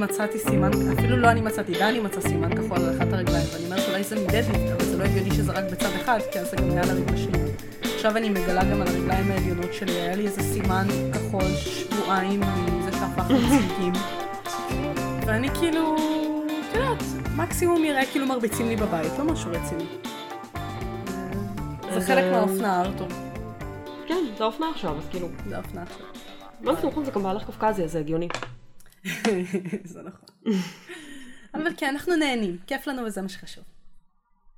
מצאתי סימן, אפילו לא אני מצאתי, דני מצא סימן כחול על אחת הרגליים, ואני אומרת אולי זה מדדליפט, אבל זה לא הגיוני שזה רק בצד אחד, כי אז זה גם היה על הרגלשים. עכשיו אני מגלה גם על הרגליים העליונות שלי, היה לי איזה סימן כחול שבועיים מזה שהפך לצמיגים. ואני כאילו, את יודעת, מקסימום יראה כאילו מרביצים לי בבית, לא משהו רציני. זה חלק אה, מהאופנה, ארתור. כן, זה האופנה עכשיו, אז כאילו. זה האופנה עכשיו. לא נכון, זה גם בעלך קווקזי, אז זה הגיוני. זה נכון. אבל כן, אנחנו נהנים, כיף לנו וזה מה שחשוב.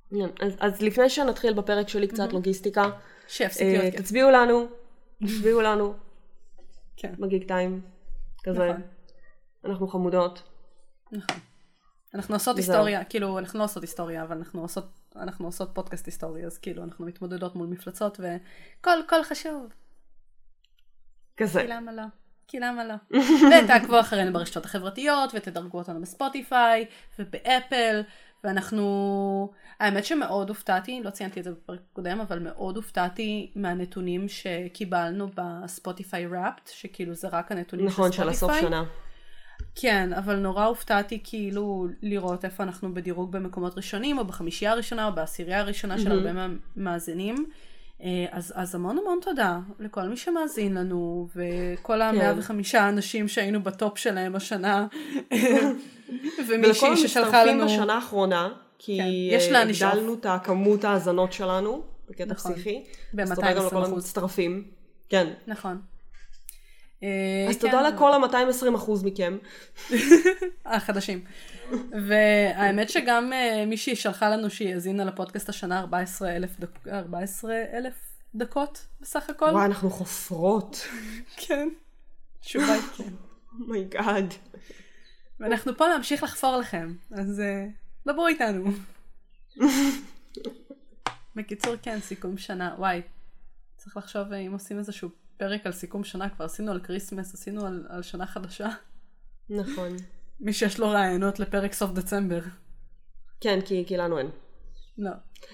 כן, אז, אז לפני שנתחיל בפרק שלי קצת לוגיסטיקה, שיפסיק אה, להיות כיף. תצביעו לנו, תצביעו לנו, כן, בגיג טיים, כזה. נכון. אנחנו חמודות. נכון. אנחנו עושות. היסטוריה, כאילו, אנחנו לא עושות היסטוריה, אבל אנחנו עושות, אנחנו עושות פודקאסט היסטורי, אז כאילו, אנחנו מתמודדות מול מפלצות, וכל, כל חשוב. כזה. למה לא? כי למה לא? ותעקבו אחרינו ברשתות החברתיות, ותדרגו אותנו בספוטיפיי, ובאפל, ואנחנו... האמת שמאוד הופתעתי, לא ציינתי את זה בפרק הקודם, אבל מאוד הופתעתי מהנתונים שקיבלנו בספוטיפיי ראפט, שכאילו זה רק הנתונים נכון, של של הסוף ספוטיפיי. שנה. כן, אבל נורא הופתעתי כאילו לראות איפה אנחנו בדירוג במקומות ראשונים, או בחמישייה הראשונה, או בעשירייה הראשונה של הרבה מהמאזינים. אה, אז, אז המון המון תודה לכל מי שמאזין לנו, וכל המאה וחמישה אנשים שהיינו בטופ שלהם השנה, ומישהי ולכל ששלחה לנו... המצטרפים בשנה האחרונה, כי כן, אה. הגדלנו את הכמות ההאזנות שלנו, בקטע נכון. פסיכי. ב- אז תודה גם 220%. לכל המצטרפים. כן. נכון. אה, אז כן, תודה לכל ה-220% מכם. החדשים. והאמת שגם אה, מישהי שלחה לנו שהיא האזינה לפודקאסט השנה 14,000 דק... 14,000 דקות בסך הכל. וואי, אנחנו חופרות. כן. תשובה היא כן. Oh my God. ואנחנו פה להמשיך לחפור לכם, אז אה, דברו איתנו. בקיצור, כן, סיכום שנה. וואי, צריך לחשוב אה, אם עושים איזשהו פרק על סיכום שנה, כבר עשינו על כריסמס, עשינו על, על שנה חדשה. נכון. מי שיש לו רעיונות לפרק סוף דצמבר. כן, כי כי לנו אין. לא,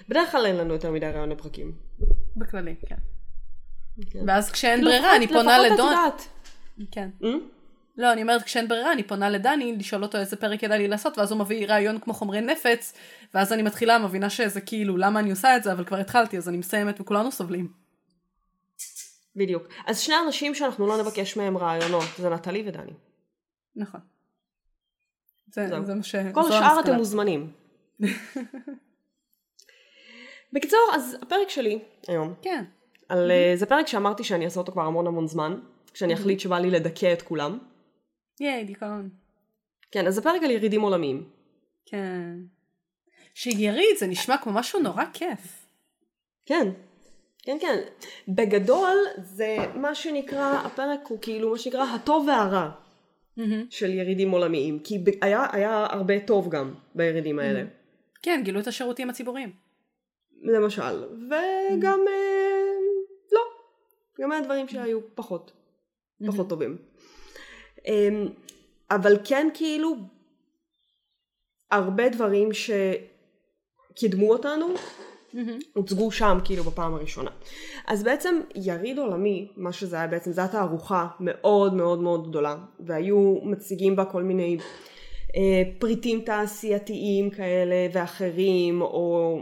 בדרך כלל אין לנו יותר מדי רעיון לפרקים. בכללי, כן. כן. ואז כשאין כאילו, ברירה, אני פונה לפחות את לדון... יודעת. כן. אה? לא, אני אומרת, כשאין ברירה, אני פונה לדני, לשאול אותו איזה פרק כדאי לי לעשות, ואז הוא מביא רעיון כמו חומרי נפץ, ואז אני מתחילה, מבינה שזה כאילו, למה אני עושה את זה, אבל כבר התחלתי, אז אני מסיימת, וכולנו סובלים. בדיוק. אז שני אנשים שאנחנו לא נבקש מהם רעיונות, זה נטלי ודני. נכון. זה, זהו. זה מה ש... כל השאר. אתם מוזמנים. בקיצור, אז הפרק שלי היום, כן. על, אה, זה פרק שאמרתי שאני אעשה אותו כבר המון המון זמן, כשאני אחליט שבא לי לדכא את כולם. ייי, דיכאון. כן, אז זה פרק על ירידים עולמיים. כן. שיריד, זה נשמע כמו משהו נורא כיף. כן, כן, כן. בגדול, זה מה שנקרא, הפרק הוא כאילו מה שנקרא הטוב והרע של ירידים עולמיים. כי היה, היה הרבה טוב גם בירידים האלה. כן, גילו את השירותים הציבוריים. למשל. וגם, אה, לא. גם היה דברים שהיו פחות, פחות טובים. אמ, אבל כן כאילו, הרבה דברים שקידמו אותנו, הוצגו שם כאילו בפעם הראשונה. אז בעצם יריד עולמי, מה שזה היה בעצם, זו הייתה תערוכה מאוד מאוד מאוד גדולה, והיו מציגים בה כל מיני אה, פריטים תעשייתיים כאלה ואחרים, או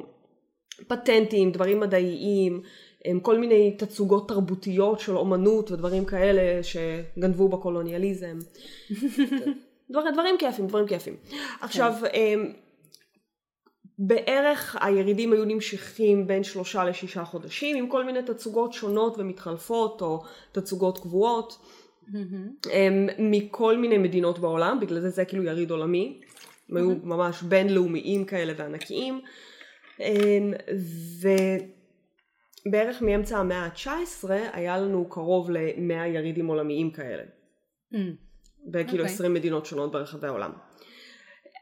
פטנטים, דברים מדעיים, הם כל מיני תצוגות תרבותיות של אומנות ודברים כאלה שגנבו בקולוניאליזם. דבר, דברים כיפים, דברים כיפים. עכשיו, אמ, בערך הירידים היו נמשכים בין שלושה לשישה חודשים עם כל מיני תצוגות שונות ומתחלפות או תצוגות קבועות הם, מכל מיני מדינות בעולם, בגלל זה זה כאילו יריד עולמי. הם היו ממש בינלאומיים כאלה וענקיים. אמ, ובערך מאמצע המאה ה-19 היה לנו קרוב ל-100 ירידים עולמיים כאלה. בכאילו אוקיי. 20 מדינות שונות ברחבי העולם.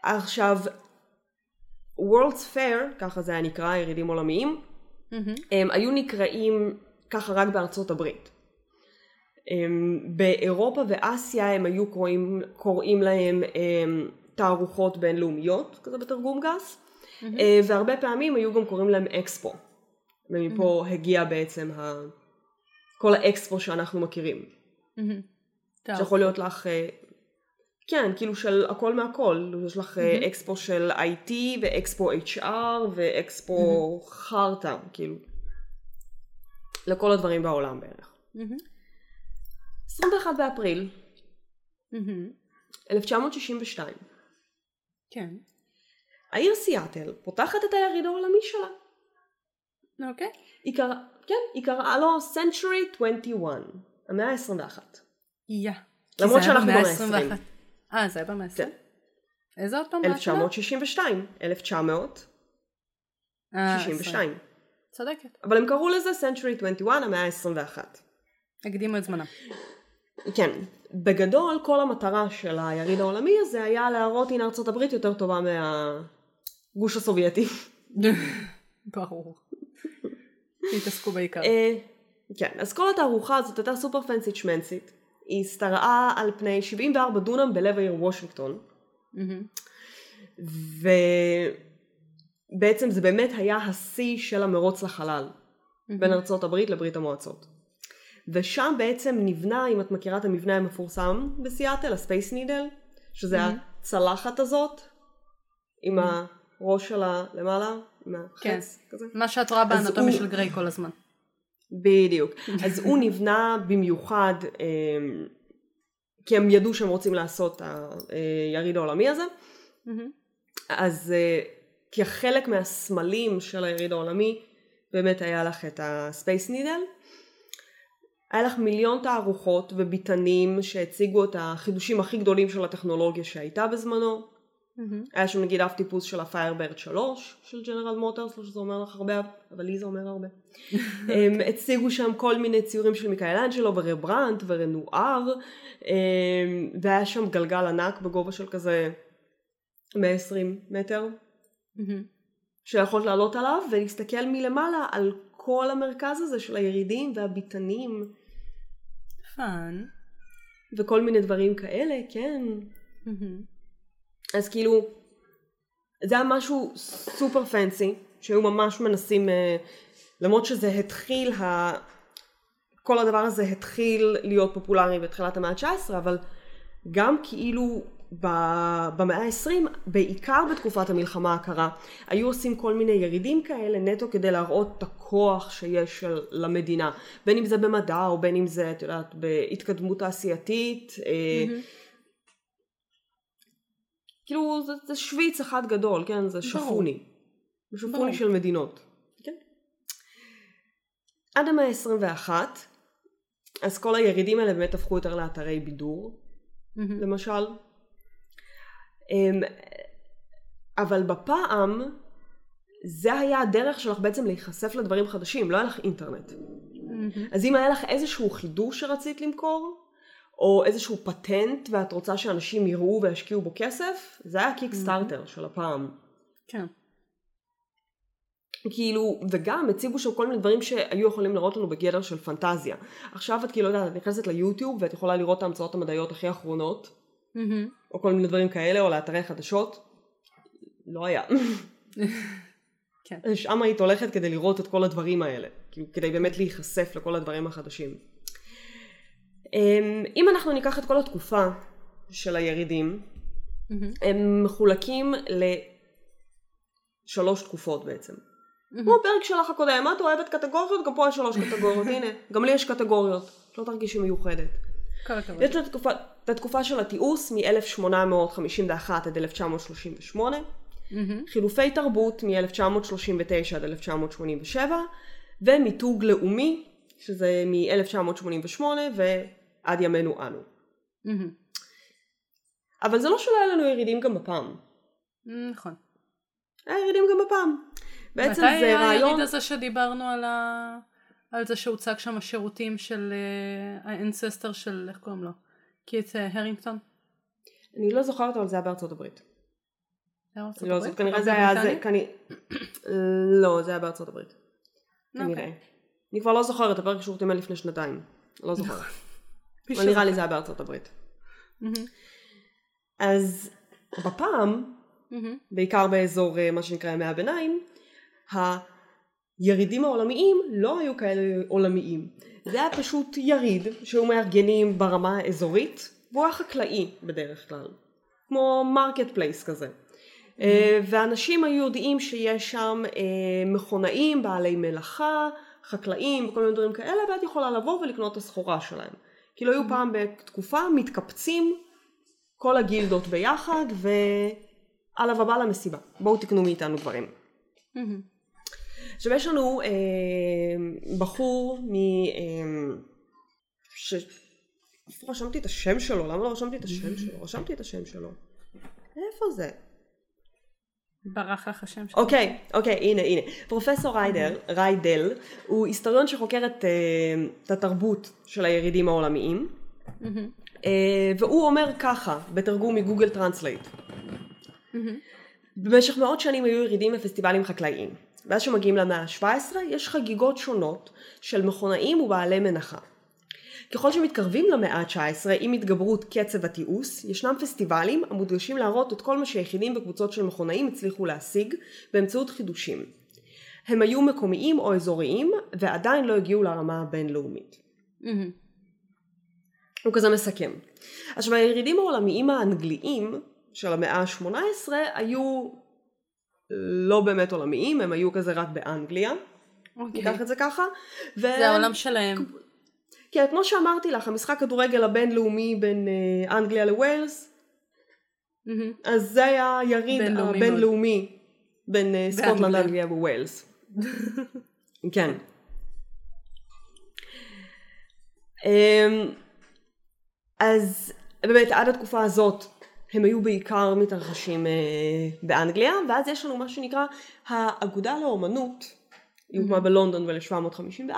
עכשיו, World's Fair, ככה זה היה נקרא, ירידים עולמיים, הם היו נקראים ככה רק בארצות הברית. הם, באירופה ואסיה הם היו קוראים, קוראים להם הם, תערוכות בינלאומיות, כזה בתרגום גס, אה, והרבה פעמים היו גם קוראים להם אקספו. ומפה הגיע בעצם ה... כל האקספו שאנחנו מכירים. טוב. שיכול להיות לך אה, כן, כאילו של הכל מהכל. יש לך mm-hmm. אקספו של IT ואקספו HR ואקספו mm-hmm. חרטא, כאילו. לכל הדברים בעולם בערך. Mm-hmm. 21 באפריל mm-hmm. 1962. כן. העיר סיאטל פותחת את היריד העולמי שלה. אוקיי. Okay. היא קרא, כן, היא קראה לו Century 21, המאה ה-21. יא. למרות שאנחנו במאה ה-20. אה, זה היה ה-20? כן. איזה עוד פעם? 1962, 1962. צודקת. אבל הם קראו לזה Century 21, המאה ה-21. הקדימו את זמנם. כן, בגדול כל המטרה של היריד העולמי הזה היה להראות הנה ארצות הברית יותר טובה מהגוש הסובייטי. ברור. התעסקו בעיקר. אה, כן, אז כל התערוכה הזאת הייתה סופר פנסית שמנסית. היא השתרעה על פני 74 דונם בלב העיר וושינגטון. ובעצם זה באמת היה השיא של המרוץ לחלל בין ארצות הברית לברית המועצות. ושם בעצם נבנה, אם את מכירה את המבנה המפורסם בסיאטל, הספייס נידל, שזה הצלחת הזאת, עם הראש שלה למעלה, עם החץ כן. כזה. מה שאת רואה באנטומיה הוא... של גריי כל הזמן. בדיוק. אז הוא נבנה במיוחד, אמ, כי הם ידעו שהם רוצים לעשות את היריד העולמי הזה. אז אה, כחלק מהסמלים של היריד העולמי, באמת היה לך את הספייס נידל. היה לך מיליון תערוכות וביתנים שהציגו את החידושים הכי גדולים של הטכנולוגיה שהייתה בזמנו. Mm-hmm. היה שם נגיד אב טיפוס של הפיירברד 3 של ג'נרל מוטרס, לא שזה אומר לך הרבה, אבל לי זה אומר הרבה. הם הציגו שם כל מיני ציורים של מיכאלנג'לו ורמברנדט ורנואר, והיה שם גלגל ענק בגובה של כזה 120 מטר, mm-hmm. שיכולת לעלות עליו ולהסתכל מלמעלה על כל המרכז הזה של הירידים והביתנים. Fun. וכל מיני דברים כאלה, כן. אז כאילו, זה היה משהו סופר פנסי, שהיו ממש מנסים, אה, למרות שזה התחיל, ה... כל הדבר הזה התחיל להיות פופולרי בתחילת המאה ה-19, אבל גם כאילו במאה ה-20, בעיקר בתקופת המלחמה הקרה, היו עושים כל מיני ירידים כאלה נטו כדי להראות את הכוח שיש למדינה, בין אם זה במדע או בין אם זה, את יודעת, בהתקדמות תעשייתית. Mm-hmm. כאילו זה, זה שוויץ אחד גדול, כן? זה שפוני. שפוני של מדינות. כן? עד המאה ה-21, אז כל הירידים האלה באמת הפכו יותר לאתרי בידור, mm-hmm. למשל. אמ, אבל בפעם זה היה הדרך שלך בעצם להיחשף לדברים חדשים, לא היה לך אינטרנט. Mm-hmm. אז אם היה לך איזשהו חידוש שרצית למכור, או איזשהו פטנט ואת רוצה שאנשים יראו וישקיעו בו כסף, זה היה קיקסטארטר mm-hmm. של הפעם. כן. כאילו, וגם הציגו שם כל מיני דברים שהיו יכולים לראות לנו בגדר של פנטזיה. עכשיו את כאילו, יודעת, את נכנסת ליוטיוב ואת יכולה לראות את ההמצאות המדעיות הכי אחרונות, mm-hmm. או כל מיני דברים כאלה, או לאתרי חדשות. לא היה. כן. שם היית הולכת כדי לראות את כל הדברים האלה, כאילו, כדי באמת להיחשף לכל הדברים החדשים. אמ, אם אנחנו ניקח את כל התקופה של הירידים, mm-hmm. הם מחולקים לשלוש תקופות בעצם. Mm-hmm. כמו בפרק שלך הקודם, את אוהבת קטגוריות? גם פה יש שלוש קטגוריות, הנה, גם לי יש קטגוריות, לא תרגישי מיוחדת. יש את התקופה, את התקופה של התיעוש מ-1851 עד 1938, mm-hmm. חילופי תרבות מ-1939 עד 1987, ומיתוג לאומי, שזה מ-1988 ועד ימינו אנו. Mm-hmm. אבל זה לא שלא היה לנו ירידים גם בפעם. נכון. היה ירידים גם בפעם. בעצם זה רעיון... מתי היה היריד הזה שדיברנו על, ה... על זה שהוצג שם השירותים של האנססטר של, איך קוראים לו? קיט uh, הרינגטון? אני לא זוכרת אבל זה היה בארצות הברית. לא, הברית? כנראה זה היה זה, כנראה... לא, זה היה בארצות הברית. אוקיי. כנראה. אני כבר לא זוכרת, הפרק שירותים היה לפני שנתיים. לא זוכרת. אבל נראה לי זה היה בארצות הברית. אז בפעם, בעיקר באזור אה, מה שנקרא ימי הביניים, הירידים העולמיים לא היו כאלה עולמיים. זה היה פשוט יריד שהיו מארגנים ברמה האזורית, והוא היה חקלאי בדרך כלל, כמו marketplace כזה. אה, ואנשים היו יודעים שיש שם אה, מכונאים, בעלי מלאכה, חקלאים וכל מיני דברים כאלה, ואת יכולה לבוא ולקנות את הסחורה שלהם. כאילו היו פעם בתקופה מתקבצים כל הגילדות ביחד, ועליו הבא למסיבה. בואו תקנו מאיתנו דברים. עכשיו יש לנו אה, בחור מ... אה, ש... איפה רשמתי את השם שלו? למה לא רשמתי את השם שלו? רשמתי את השם שלו. איפה זה? ברח לך השם שלו. אוקיי, אוקיי, הנה, הנה. פרופסור ריידל, ריידל הוא היסטוריון שחוקר את, אה, את התרבות של הירידים העולמיים, אה, והוא אומר ככה, בתרגום מגוגל טרנסלייט. במשך מאות שנים היו ירידים ופסטיבלים חקלאיים. ואז כשמגיעים למאה ה-17 יש חגיגות שונות של מכונאים ובעלי מלאכה. ככל שמתקרבים למאה ה-19 עם התגברות קצב התיעוש, ישנם פסטיבלים המודגשים להראות את כל מה שיחידים וקבוצות של מכונאים הצליחו להשיג באמצעות חידושים. הם היו מקומיים או אזוריים ועדיין לא הגיעו לרמה הבינלאומית. הוא כזה מסכם. עכשיו הירידים העולמיים האנגליים של המאה ה-18 היו לא באמת עולמיים, הם היו כזה רק באנגליה. אוקיי. ניקח את זה ככה. ו... זה העולם שלהם. כן, כמו שאמרתי לך, המשחק כדורגל הבינלאומי בין אה, אנגליה לווילס, mm-hmm. אז זה היה היריד הבינלאומי בין אה, סקוטלנד, אנגליה וווילס. כן. אמ, אז באמת עד התקופה הזאת הם היו בעיקר מתרחשים אה, באנגליה, ואז יש לנו מה שנקרא האגודה לאומנות, היא הוקמה בלונדון ב-1754, אמ,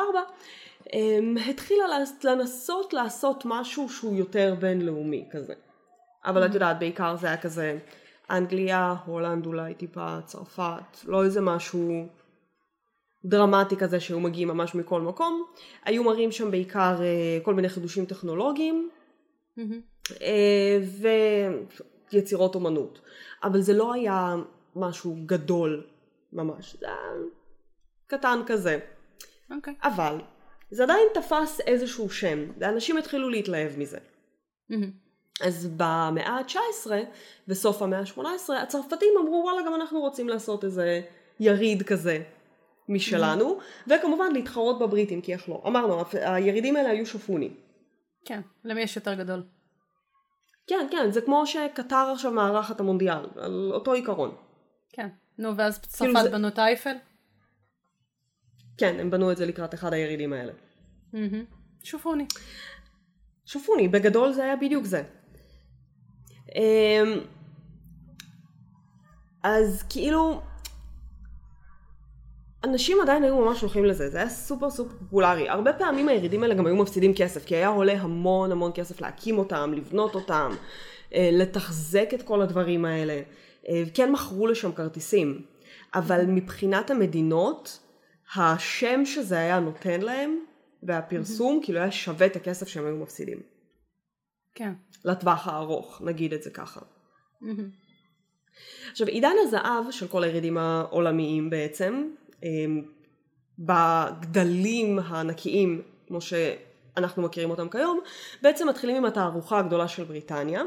התחילה לנסות לעשות משהו שהוא יותר בינלאומי כזה. אבל את יודעת, בעיקר זה היה כזה אנגליה, הולנד אולי טיפה, צרפת, לא איזה משהו דרמטי כזה שהיו מגיעים ממש מכל מקום. היו מראים שם בעיקר אה, כל מיני חידושים טכנולוגיים. אה, ויצירות אומנות. אבל זה לא היה משהו גדול ממש, זה היה קטן כזה. Okay. אוקיי. אבל זה עדיין תפס איזשהו שם, ואנשים התחילו להתלהב מזה. אז במאה ה-19 וסוף המאה ה-18 הצרפתים אמרו וואלה גם אנחנו רוצים לעשות איזה יריד כזה משלנו, וכמובן להתחרות בבריטים כי איך לא. אמרנו, הירידים האלה היו שפוני. כן, למי יש יותר גדול? כן, כן, זה כמו שקטר עכשיו מארחת המונדיאל, על אותו עיקרון. כן, נו ואז צרפת כאילו זה... בנו את האייפל? כן, הם בנו את זה לקראת אחד הירידים האלה. שופוני. שופוני, בגדול זה היה בדיוק זה. אמ, אז כאילו, אנשים עדיין היו ממש הולכים לזה, זה היה סופר סופר פופולרי. הרבה פעמים הירידים האלה גם היו מפסידים כסף, כי היה עולה המון המון כסף להקים אותם, לבנות אותם, אה, לתחזק את כל הדברים האלה. אה, כן מכרו לשם כרטיסים, אבל מבחינת המדינות, השם שזה היה נותן להם, והפרסום, כאילו היה שווה את הכסף שהם היו מפסידים. כן. לטווח הארוך, נגיד את זה ככה. עכשיו עידן הזהב של כל הירידים העולמיים בעצם אמ, בגדלים הענקיים כמו שאנחנו מכירים אותם כיום, בעצם מתחילים עם התערוכה הגדולה של בריטניה,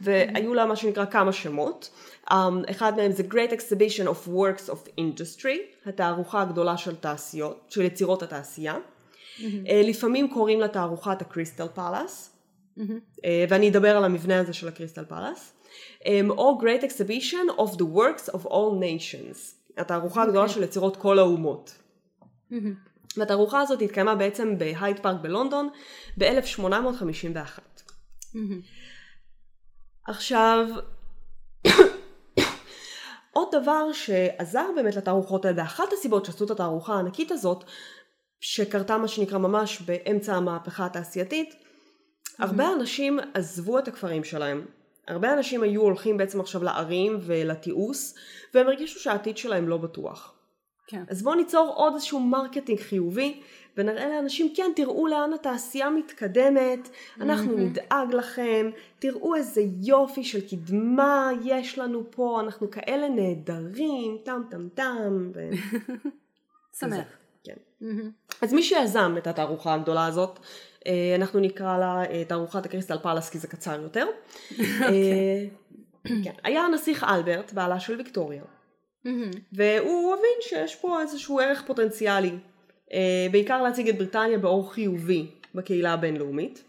והיו לה מה שנקרא כמה שמות. Um, אחד מהם זה Great Exhibition of Works of Industry, התערוכה הגדולה של תעשיות, של יצירות התעשייה. Mm-hmm. Uh, לפעמים קוראים לה תערוכת הקריסטל פלאס, mm-hmm. uh, ואני אדבר על המבנה הזה של הקריסטל פלאס. Um, או Great Exhibition of the Works of All Nations, התערוכה הגדולה okay. של יצירות כל האומות. Mm-hmm. והתערוכה הזאת התקיימה בעצם בהייד פארק בלונדון ב-1851. Mm-hmm. עכשיו, עוד דבר שעזר באמת לתערוכות האלה, ואחת הסיבות שעשו את התערוכה הענקית הזאת, שקרתה מה שנקרא ממש באמצע המהפכה התעשייתית, mm-hmm. הרבה אנשים עזבו את הכפרים שלהם. הרבה אנשים היו הולכים בעצם עכשיו לערים ולתיעוש, והם הרגישו שהעתיד שלהם לא בטוח. כן. אז בואו ניצור עוד איזשהו marketing חיובי, ונראה לאנשים, כן, תראו לאן התעשייה מתקדמת, אנחנו mm-hmm. נדאג לכם, תראו איזה יופי של קדמה יש לנו פה, אנחנו כאלה נהדרים, טם טם טם. ו... שמח. כן. Mm-hmm. אז מי שיזם את התערוכה הגדולה הזאת, אה, אנחנו נקרא לה אה, תערוכת הקריסטל פלאס כי זה קצר יותר. אה, כן. היה הנסיך אלברט, בעלה של ויקטוריה. והוא הבין שיש פה איזשהו ערך פוטנציאלי, אה, בעיקר להציג את בריטניה באור חיובי בקהילה הבינלאומית.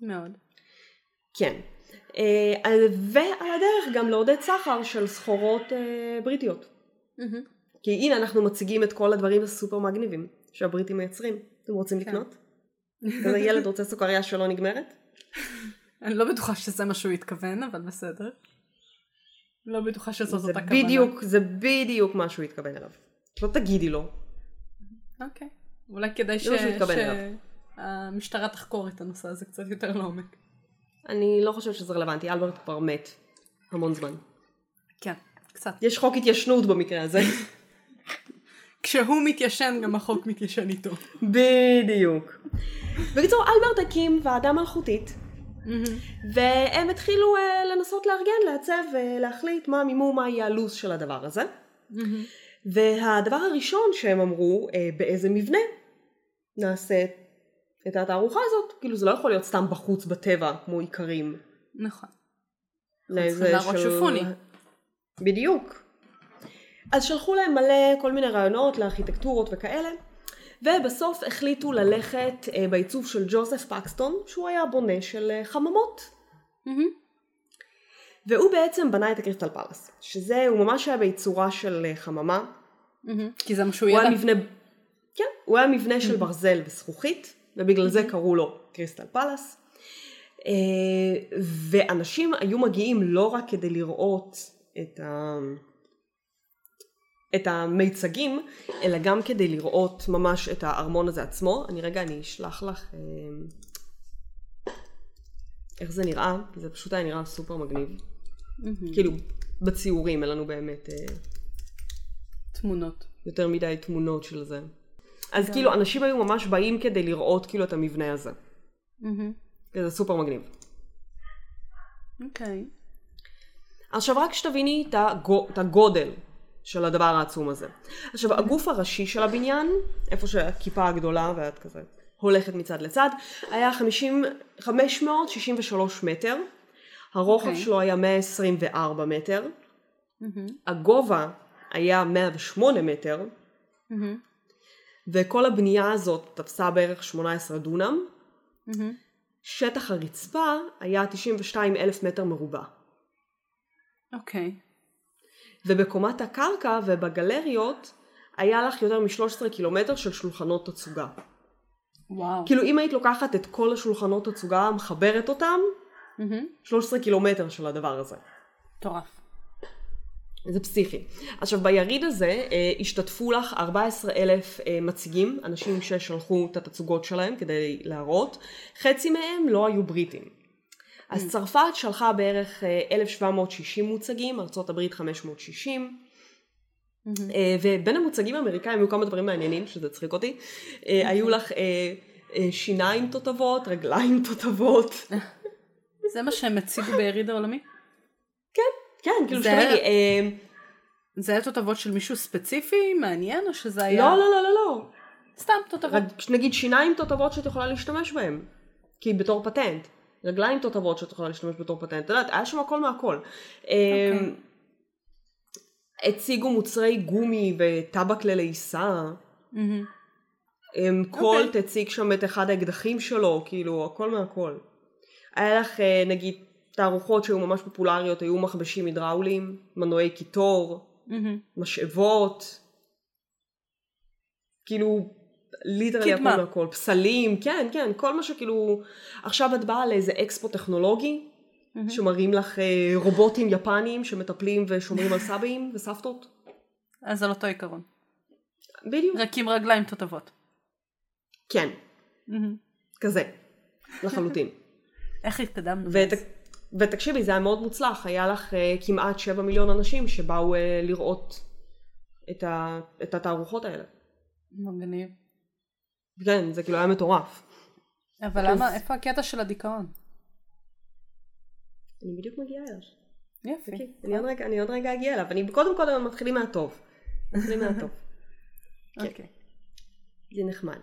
מאוד. כן. אה, ועל הדרך גם לעודד סחר של סחורות אה, בריטיות. כי הנה אנחנו מציגים את כל הדברים הסופר מגניבים שהבריטים מייצרים. אתם רוצים כן. לקנות? כזה ילד רוצה סוכריה שלא נגמרת? אני לא בטוחה שזה מה שהוא התכוון, אבל בסדר. לא בטוחה שזאת אותה כוונה. בדיוק, זה בדיוק מה שהוא התכוון אליו. לא תגידי לו. אוקיי. אולי כדאי ש... שהמשטרה תחקור את הנושא הזה קצת יותר לעומק. אני לא חושבת שזה רלוונטי, אלברט כבר מת המון זמן. כן, קצת. יש חוק התיישנות במקרה הזה. כשהוא מתיישן, גם החוק מתיישן איתו. בדיוק. בקיצור, אלברט הקים ועדה מלכותית, והם התחילו uh, לנסות לארגן, לעצב ולהחליט מה המימום, מה יהיה הלו"ז של הדבר הזה. והדבר הראשון שהם אמרו, uh, באיזה מבנה נעשה את התערוכה הזאת, כאילו זה לא יכול להיות סתם בחוץ בטבע כמו איכרים. נכון. לאיזה שופוני. בדיוק. אז שלחו להם מלא כל מיני רעיונות לארכיטקטורות וכאלה, ובסוף החליטו ללכת אה, בעיצוב של ג'וזף פקסטון, שהוא היה בונה של אה, חממות. והוא בעצם בנה את הקריסטל פלאס, שזה, הוא ממש היה בעיצורה של אה, חממה. כי זה מה שהוא הוא ידע. מבנה, כן, הוא היה מבנה של ברזל וזכוכית, ובגלל זה קראו לו קריסטל פלאס. אה, ואנשים היו מגיעים לא רק כדי לראות את, ה... את המיצגים, אלא גם כדי לראות ממש את הארמון הזה עצמו. אני רגע, אני אשלח לך אה, איך זה נראה, זה פשוט היה נראה סופר מגניב. כאילו, בציורים אין לנו באמת אה, תמונות. יותר מדי תמונות של זה. אז כאילו, אנשים היו ממש באים כדי לראות כאילו את המבנה הזה. זה סופר מגניב. אוקיי. עכשיו רק שתביני את הגודל של הדבר העצום הזה. עכשיו הגוף הראשי של הבניין, איפה שהכיפה הגדולה ואת כזה הולכת מצד לצד, היה 50, 563 מטר, הרוחב אוקיי. שלו היה 124 מטר, הגובה היה 108 מטר, וכל הבנייה הזאת תפסה בערך 18 דונם, שטח הרצפה היה 92 אלף מטר מרובע. אוקיי. ובקומת הקרקע ובגלריות היה לך יותר מ-13 קילומטר של שולחנות תצוגה. וואו. כאילו אם היית לוקחת את כל השולחנות תצוגה, מחברת אותם, 13 קילומטר של הדבר הזה. מטורף. זה פסיכי. עכשיו ביריד הזה אה, השתתפו לך 14 אלף אה, מציגים, אנשים ששלחו את התצוגות שלהם כדי להראות, חצי מהם לא היו בריטים. אז צרפת שלחה בערך אה, 1,760 מוצגים, ארה"ב 560, אה, ובין המוצגים האמריקאים היו כמה דברים מעניינים, שזה הצחיק אותי. אה, היו לך אה, אה, שיניים תותבות, רגליים תותבות. זה מה שהם הציגו ביריד העולמי? כן, כאילו זה- שתביני, אה, זה היה תותבות של מישהו ספציפי מעניין או שזה היה... לא, לא, לא, לא, לא. סתם תותבות. נגיד שיניים תותבות שאת יכולה להשתמש בהם. כי בתור פטנט. רגליים תותבות שאת יכולה להשתמש בתור פטנט. את יודעת, היה שם הכל מהכל. אמ, הציגו מוצרי גומי וטבק ללעיסה. מהמם. אמ, קולט הציג שם את אחד האקדחים שלו, כאילו, הכל מהכל. היה לך, אה, נגיד, תערוכות שהיו ממש פופולריות, היו מכבשים הידראוליים, מנועי קיטור, מהמם. משאבות, כאילו literally הכל קדמה. מהכל, פסלים, כן, כן, כל מה שכאילו, עכשיו את באה לאיזה אקספו טכנולוגי, שמראים לך אה, רובוטים יפניים שמטפלים ושומרים על סבים וסבתות, אז על אותו עיקרון. בדיוק, רק עם רגליים תותבות. כן, מהמם. כזה, לחלוטין. איך התקדמנו? ות? ותקשיבי, זה היה מאוד מוצלח, היה לך אה, כמעט 7 מיליון אנשים שבאו אה, לראות את, ה, את התערוכות האלה. מגניב. כן, זה כאילו היה מטורף. אבל אז- למה, איפה הקטע של הדיכאון? אני בדיוק מגיעה אליו. יופי. אוקיי, אני עוד רגע, אני עוד רגע אגיע אליו. אני קודם כל מתחילים מהטוב. מתחילים מהטוב. אוקיי. זה נחמד.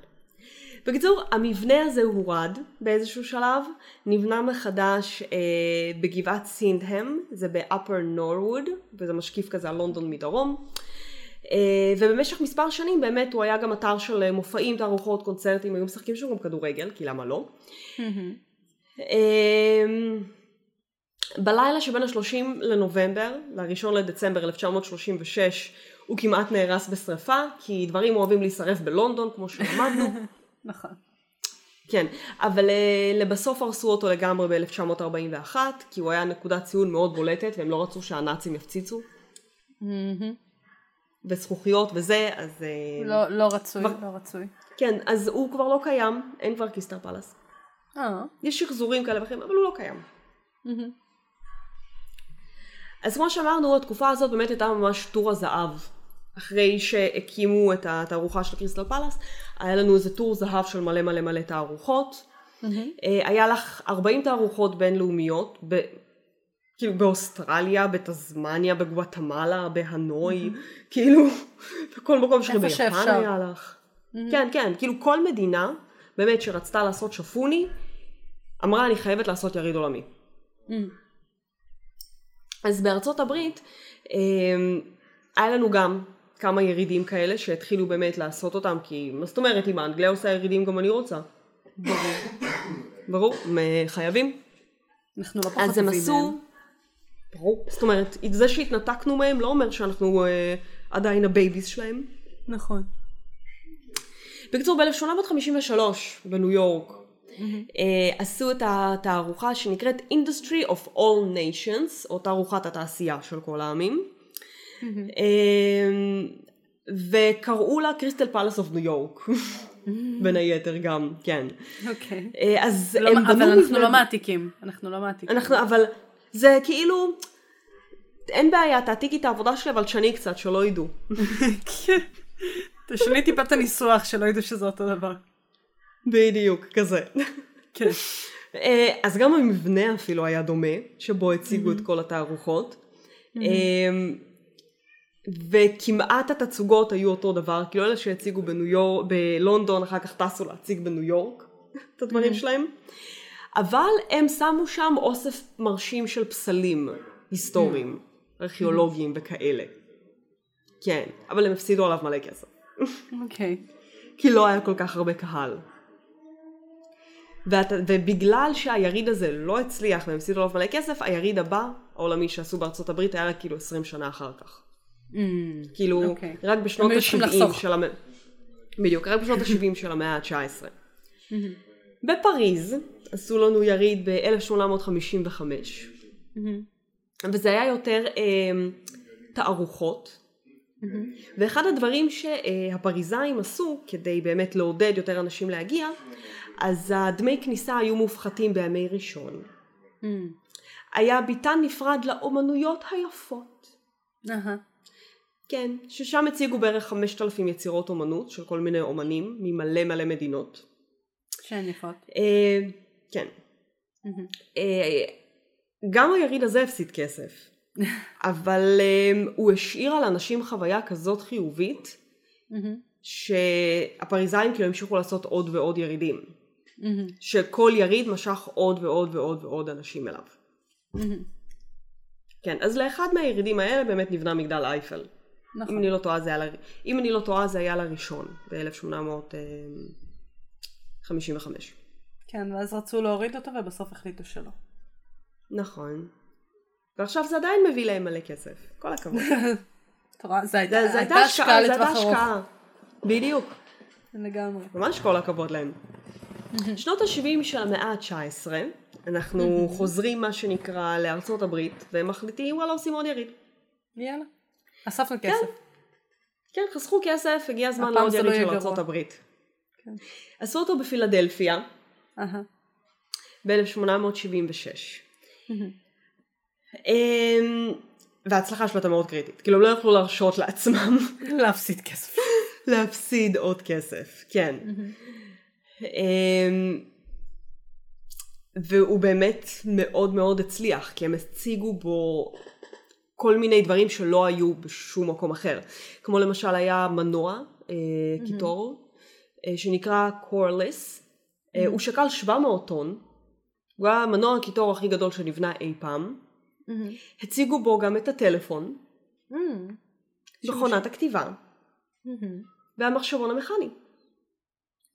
בקיצור, המבנה הזה הורד באיזשהו שלב, נבנה מחדש אה, בגבעת סינדהם, זה ב-upper norwood, וזה משקיף כזה על לונדון מדרום. אה, ובמשך מספר שנים באמת הוא היה גם אתר של מופעים, תערוכות, קונצרטים, היו משחקים שם גם כדורגל, כי למה לא? אה, בלילה שבין ה-30 לנובמבר ל-1 לדצמבר 1936 הוא כמעט נהרס בשרפה, כי דברים אוהבים להישרף בלונדון, כמו שלמדנו. נכון. כן, אבל uh, לבסוף הרסו אותו לגמרי ב-1941, כי הוא היה נקודת ציון מאוד בולטת, והם לא רצו שהנאצים יפציצו. וזכוכיות וזה, אז... Uh, לא, לא רצוי, כבר... לא רצוי. כן, אז הוא כבר לא קיים, אין כבר Crystal Palace. אה. יש שחזורים כאלה ואחרים, אבל הוא לא קיים. אז כמו שאמרנו, התקופה הזאת באמת הייתה ממש תור הזהב. אחרי שהקימו את התערוכה של Crystal Palace, היה לנו איזה תור זהב של מלא מלא מלא תערוכות. Mm-hmm. היה לך 40 תערוכות בינלאומיות, ב... כאילו באוסטרליה, בתזמניה, בגואטמלה, בהנוי, mm-hmm. כאילו בכל מקום שביפן היה לך. Mm-hmm. כן, כן, כאילו כל מדינה באמת שרצתה לעשות שפוני, אמרה אני חייבת לעשות יריד עולמי. Mm-hmm. אז בארצות הברית היה לנו גם כמה ירידים כאלה שהתחילו באמת לעשות אותם, כי מה זאת אומרת, אם האנגליה עושה ירידים גם אני רוצה. ברור. ברור, חייבים. אנחנו לא פחות טובים מהם. אז הם עשו, ברור, זאת אומרת, זה שהתנתקנו מהם לא אומר שאנחנו אה, עדיין ה babies שלהם. נכון. בקיצור, ב-1853 בניו יורק mm-hmm. אה, עשו את התערוכה שנקראת Industry of All Nations, או תערוכת התעשייה של כל העמים. אמ, וקראו לה Crystal Palace of New York. בין היתר גם, כן. אוקיי. אה, אז לא, הם בנו... אבל אנחנו לא מעתיקים. אנחנו לא מעתיקים. אנחנו, אבל זה כאילו... אין בעיה, תעתיקי את העבודה שלי, אבל תשני קצת, שלא ידעו. כן. תשני טיפה את הניסוח, שלא ידעו שזה אותו דבר. בדיוק, כזה. כן. אה, אז גם המבנה אפילו היה דומה, שבו הציגו את כל התערוכות. וכמעט התצוגות היו אותו דבר, כאילו אלה שהציגו בניו יורק, בלונדון אחר כך טסו להציג בניו יורק את הדברים mm-hmm. שלהם, אבל הם שמו שם אוסף מרשים של פסלים היסטוריים. ארכיאולוגיים וכאלה. כן, אבל הם הפסידו עליו מלא כסף. אוקיי. Okay. כי לא היה כל כך הרבה קהל. ואת, ובגלל שהיריד הזה לא הצליח והם הפסידו עליו מלא כסף, היריד הבא, העולמי שעשו בארצות הברית, היה כאילו 20 שנה אחר כך. Mm, כאילו, okay. אוקיי. רק בשנות ה-70 של המאה... בדיוק, רק בשנות ה-70 של המאה ה-19. בפריז עשו לנו יריד ב-1855, mm-hmm. וזה היה יותר אה, תערוכות. Mm-hmm. ואחד הדברים שהפריזאים עשו כדי באמת לעודד יותר אנשים להגיע, אז הדמי כניסה היו מופחתים בימי ראשון. Mm. היה ביתן נפרד לאומנויות היפות. Uh-huh. כן, ששם הציגו בערך 5,000 יצירות אומנות של כל מיני אומנים ממלא מלא מדינות. שהן יפות. אה, כן. אה, גם היריד הזה הפסיד כסף, אבל אה, הוא השאיר על אנשים חוויה כזאת חיובית, שהפריזאים כאילו המשיכו לעשות עוד ועוד ירידים. שכל יריד משך עוד ועוד ועוד ועוד אנשים אליו. כן, אז לאחד מהירידים האלה באמת נבנה מגדל אייפל. נכון. אם אני לא טועה זה היה, אם אני לא טועה זה היה לראשון, ב-1855. כן, ואז רצו להוריד אותו ובסוף החליטו שלא. נכון. ועכשיו זה עדיין מביא להם מלא כסף. כל הכבוד. זה הייתה השקעה לטווח ארוך. בדיוק. לגמרי. ממש כל הכבוד להם. שנות ה-70 של המאה ה-19, אנחנו חוזרים מה שנקרא לארצות הברית, והם מחליטים וואלה עושים עוד יריד. יאללה. אספנו כסף. כן, כן חסכו כסף, הגיע הזמן לעוד יריד לא של ארצות הברית. כן. עשו אותו בפילדלפיה, ב-1876. אמ, וההצלחה שלו הייתה מאוד קריטית, כאילו הם לא יכלו להרשות לעצמם להפסיד כסף. להפסיד עוד כסף, כן. אמ, והוא באמת מאוד מאוד הצליח, כי הם הציגו בו כל מיני דברים שלא היו בשום מקום אחר. כמו למשל היה מנוע, אה, קיטור, שנקרא קורליס. אה, הוא שקל 700 טון. הוא היה המנוע הקיטור הכי גדול שנבנה אי פעם. הציגו בו גם את הטלפון, מכונת הכתיבה והמחשבון המכני.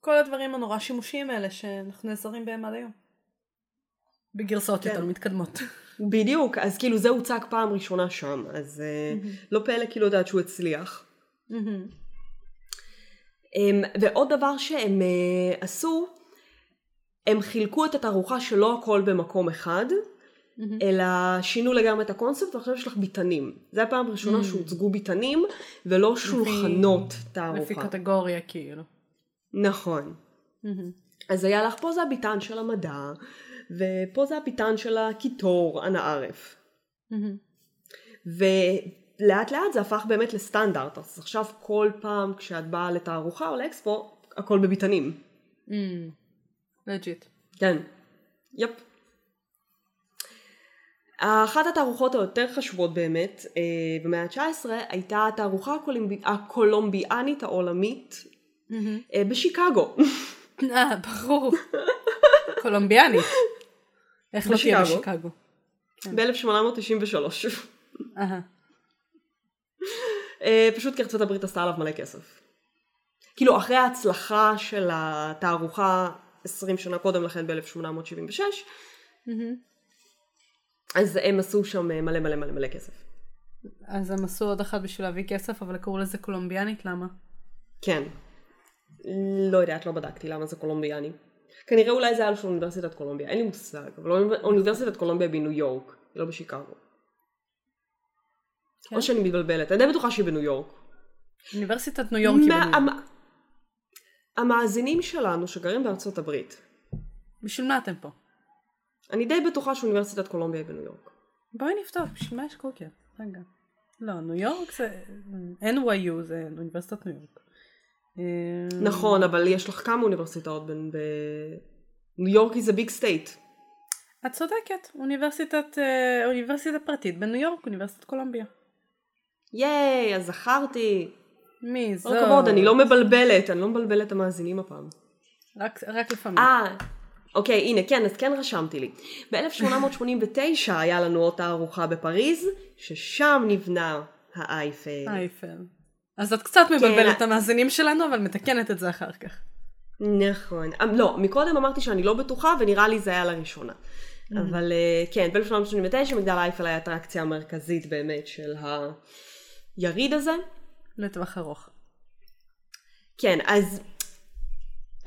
כל הדברים הנורא שימושיים האלה שאנחנו נעזרים בהם עד היום. בגרסאות כן. יותר מתקדמות. בדיוק, אז כאילו זה הוצג פעם ראשונה שם, אז mm-hmm. לא פלא כאילו יודעת שהוא הצליח. Um, ועוד דבר שהם uh, עשו, הם חילקו את התערוכה שלא הכל במקום אחד, mm-hmm. אלא שינו לגמרי את הקונספט ועכשיו יש לך ביתנים. זה הפעם הראשונה mm-hmm. שהוצגו ביתנים ולא שולחנות תערוכה. לפי קטגוריה כאילו. נכון. Mm-hmm. אז היה לך, פה זה הביתן של המדע, ופה זה הביתן של הקיטור, אנא ערף. ולאט לאט זה הפך באמת לסטנדרט, אז עכשיו כל פעם כשאת באה לתערוכה או לאקספו, הכל בביתנים. Legit. כן. Yep. אחת התערוכות היותר חשובות באמת אה, במאה ה-19 הייתה התערוכה הקולומבי... הקולומביאנית העולמית אה, בשיקגו. אה, ברור. קולומביאנית. איך לא תהיה. בשיקגו? ב-1893. אה, פשוט כי ארצות הברית עשתה עליו מלא כסף. כאילו אחרי ההצלחה של התערוכה 20 שנה קודם לכן ב-1876, אז הם עשו שם מלא מלא מלא מלא כסף. אז הם עשו עוד אחת בשביל להביא כסף, אבל קראו לזה קולומביאנית, למה? כן. לא יודעת, לא בדקתי למה זה קולומביאני. כנראה אולי זה היה של אוניברסיטת קולומביה, אין לי מושג, אבל אוניב- אוניברסיטת קולומביה בניו יורק, לא בשיקגו. כן? או שאני מתבלבלת, אני די בטוחה שהיא בניו יורק. אוניברסיטת ניו יורק היא מה- בניו יורק. המ- המאזינים שלנו שגרים בארצות הברית, בשביל מה אתם פה? אני די בטוחה שאוניברסיטת קולומביה היא בניו יורק. בואי נפתח, בשביל מה יש קוקר? רגע. לא, ניו יורק זה... NYU זה אוניברסיטת ניו יורק. אה, נכון, אבל יש לך כמה אוניברסיטאות בין... ב... ניו יורק היא זה big state. את צודקת, אוניברסיטת, אה, אוניברסיטה פרטית בניו יורק, אוניברסיטת קולומביה. יאיי, אז זכרתי. מי כל זאת? הכבוד, אני לא מבלבלת, אני לא מבלבלת את המאזינים הפעם. רק, רק לפעמים. אה, אוקיי, הנה, כן, אז כן רשמתי לי. ב-1889 היה לנו עוד תערוכה בפריז, ששם נבנה האייפל. אייפל. אז את קצת מבלבלת כן. את המאזינים שלנו, אבל מתקנת את זה אחר כך. נכון. אה, לא, מקודם אמרתי שאני לא בטוחה, ונראה לי זה היה לראשונה. אבל אה, כן, ב-1889 מגדל אייפל היה האטרקציה המרכזית באמת של היריד הזה. לטווח ארוך. כן, אז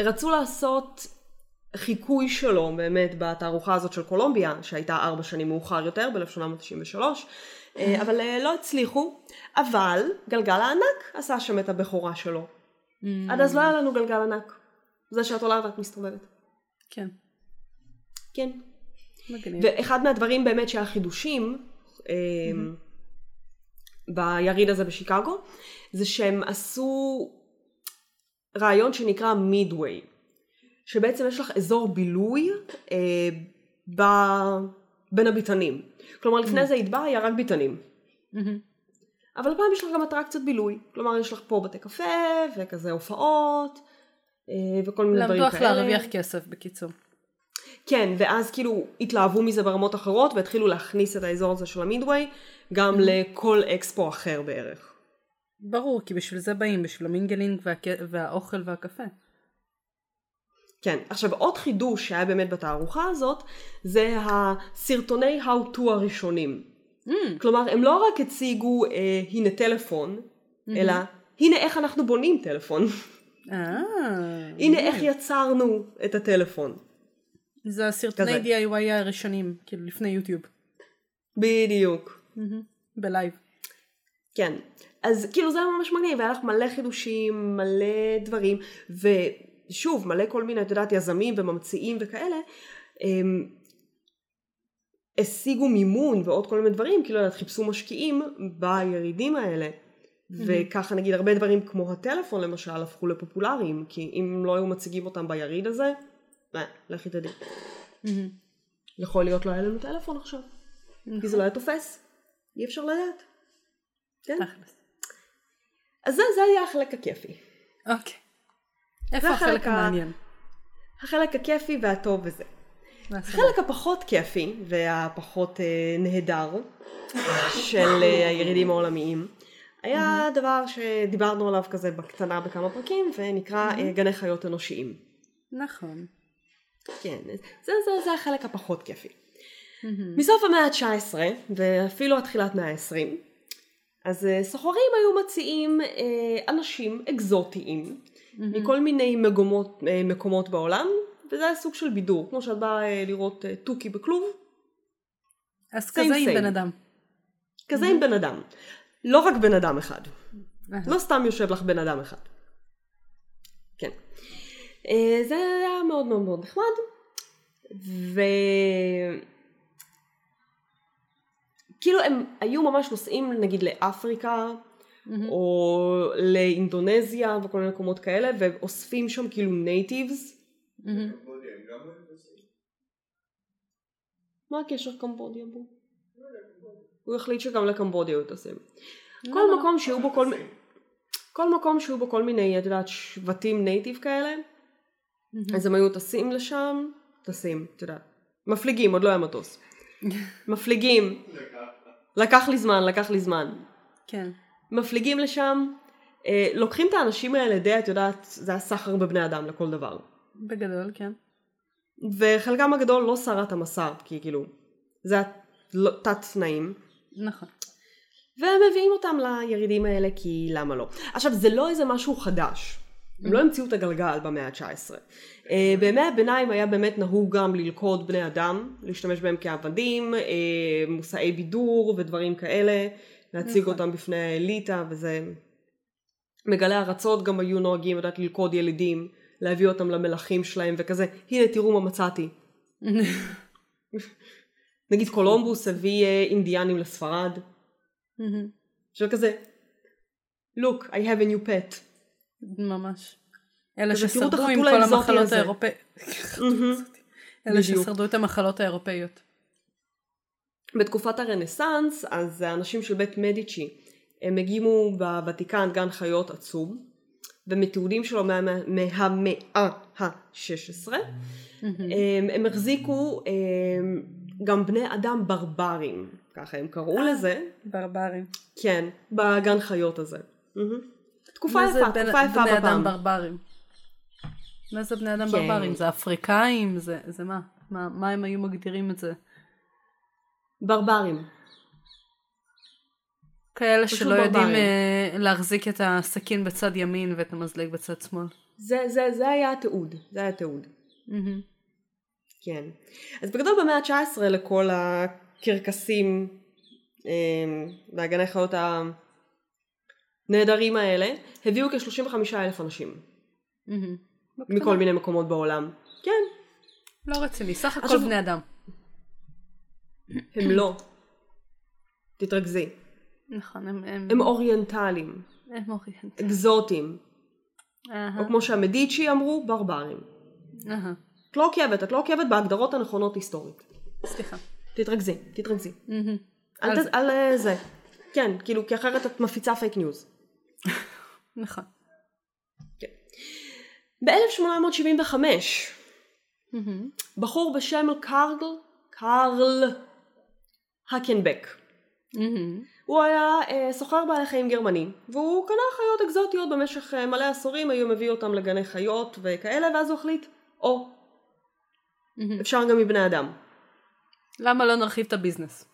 רצו לעשות חיקוי שלו באמת בתערוכה הזאת של קולומביה, שהייתה ארבע שנים מאוחר יותר, ב-1893, אה, אבל אה, לא הצליחו, אבל גלגל הענק עשה שם את הבכורה שלו. עד אז לא היה לנו גלגל ענק. זה שאת עולה ואת מסתובבת. כן, כן. מגניב. ואחד מהדברים באמת שהיה חידושים אה, ביריד הזה בשיקגו, זה שהם עשו רעיון שנקרא מידווי, שבעצם יש לך אזור בילוי אה, ב... בין הביתנים. כלומר לפני זה הידבע היה רק ביתנים. מהמם. אבל הפעם יש לך גם אטרקציות בילוי. כלומר יש לך פה בתי קפה וכזה הופעות אה, וכל מיני דברים למדו כאלה. איך להרוויח כסף בקיצור. כן, ואז כאילו התלהבו מזה ברמות אחרות והתחילו להכניס את האזור הזה של המידווי גם לכל אקספו אחר בערך. ברור, כי בשביל זה באים, בשביל המינגלינג והק- והאוכל והקפה. כן, עכשיו עוד חידוש שהיה באמת בתערוכה הזאת זה הסרטוני How to הראשונים. Mm, כלומר הם לא רק הציגו אה, הנה טלפון, אלא הנה איך אנחנו בונים טלפון. אה, הנה איך יצרנו את הטלפון. זה הסרטוני כזה. DIY הראשונים, כאילו לפני יוטיוב. בדיוק. בלייב. כן. אז כאילו זה היה ממש מגניב, היה לך מלא חידושים, מלא דברים, ושוב, מלא כל מיני, את יודעת, יזמים וממציאים וכאלה, הם השיגו מימון ועוד כל מיני דברים, כאילו, את יודעת, חיפשו משקיעים בירידים האלה. וככה נגיד הרבה דברים כמו הטלפון למשל הפכו לפופולריים, כי אם לא היו מציגים אותם ביריד הזה, אה, לכי תדעי. יכול להיות לא היה לנו טלפון עכשיו, כי זה לא היה תופס. אי אפשר לדעת. כן. תכלס. אז זה, זה היה החלק הכיפי. אוקיי. איפה החלק המעניין? החלק הכיפי והטוב וזה. החלק הפחות כיפי והפחות אה, נהדר של אה, הירידים העולמיים היה דבר שדיברנו עליו כזה בקטנה בכמה פרקים ונקרא אה, גני חיות אנושיים. נכון. כן, זה, זה, זה החלק הפחות כיפי. מסוף המאה ה-19 ואפילו עד תחילת מאה ה-20 אז אה, סוחרים היו מציעים אה, אנשים אקזוטיים מכל מיני מגומות, אה, מקומות בעולם וזה היה סוג של בידור כמו שאת באה אה, לראות תוכי בכלוב. אז Same, כזה עם same. בן אדם. כזה עם בן אדם. לא רק בן אדם אחד. לא סתם יושב לך בן אדם אחד. כן. זה היה מאוד מאוד מאוד נחמד. ו... כאילו הם היו ממש נוסעים נגיד לאפריקה או לאינדונזיה וכל מיני מקומות כאלה ואוספים שם כאילו נייטיבס מהמם. מה הקשר קמבודיה בו? הוא החליט שגם לקמבודיה הוא טסים. לא, כל לא. מקום שיהיו בו כל מיני כל מקום שיהיו בו כל מיני, את יודעת, שבטים נייטיב כאלה, אז הם היו טסים לשם, טסים, את יודעת. מפליגים, עוד לא היה מטוס. מפליגים. לקח לי זמן, לקח לי זמן. כן. מפליגים לשם, אה, לוקחים את האנשים האלה די, את יודעת, זה היה סחר בבני אדם לכל דבר. בגדול, כן. וחלקם הגדול לא שרד המסע, כי כאילו, זה היה לא- תנאים. נכון. והם מביאים אותם לירידים האלה כי למה לא. עכשיו זה לא איזה משהו חדש. הם לא המציאו את הגלגל במאה ה-19. Uh, בימי הביניים היה באמת נהוג גם ללכוד בני אדם, להשתמש בהם כעבדים, uh, מושאי בידור ודברים כאלה, להציג נכון. אותם בפני האליטה וזה... מגלי ארצות גם היו נוהגים לדעת ללכוד ילידים, להביא אותם למלכים שלהם וכזה, הנה תראו מה מצאתי. נגיד קולומבוס הביא אה, אינדיאנים לספרד. של כזה, look, I have a new pet. ממש. אלה ששרדו עם כל המחלות. האירופאיות. אלה בדיוק. ששרדו את המחלות האירופאיות. בתקופת הרנסאנס, אז האנשים של בית מדיצ'י, הם הגימו בוותיקן גן חיות עצום, ומתיעודים שלו מה- מהמאה ה-16, הם, הם החזיקו הם, גם בני אדם ברברים, ככה הם קראו לזה, ברברים. כן, בגן חיות הזה. תקופה מה זה יפה, בן- תקופה יפה בני אדם. ברברים? מה זה בני אדם כן. ברברים? זה אפריקאים? זה זה מה? מה? מה הם היו מגדירים את זה? ברברים. כאלה שלא יודעים. אה, להחזיק את הסכין בצד ימין ואת המזלג בצד שמאל. זה, זה, זה היה התיעוד, זה היה התיעוד. מהמם. כן. אז בגדול במאה ה-19 לכל הקרקסים אה, והגני חיות הנהדרים האלה, הביאו כ-35 אלף אנשים מהמם. מכל מיני מקומות בעולם. כן, לא רציני, סך הכל עכשיו- בני אדם. הם לא. תתרכזי. נכון, הם... הם... הם אוריינטליים, הם אוריינט. אקזוטיים, אהה, או כמו שהמדיצ'י אמרו, ברברים. אהה. את לא עוקבת, את לא עוקבת בהגדרות הנכונות היסטורית. סליחה. תתרכזי, תתרכזי. מהמם. אל אז- ת... אל אה, זה. כן, כאילו, כי אחרת את מפיצה fake news. נכון. ב-1875, מהמם. בחור בשם קארל, קארל הקנבק. מהמם. הוא היה אה, סוחר בעלי חיים גרמני, והוא קנה חיות אקזוטיות במשך אה, מלא עשורים, היו מביא אותם לגני חיות וכאלה, ואז הוא החליט, או, מהמם. אפשר גם מבני אדם. למה לא נרחיב את הביזנס?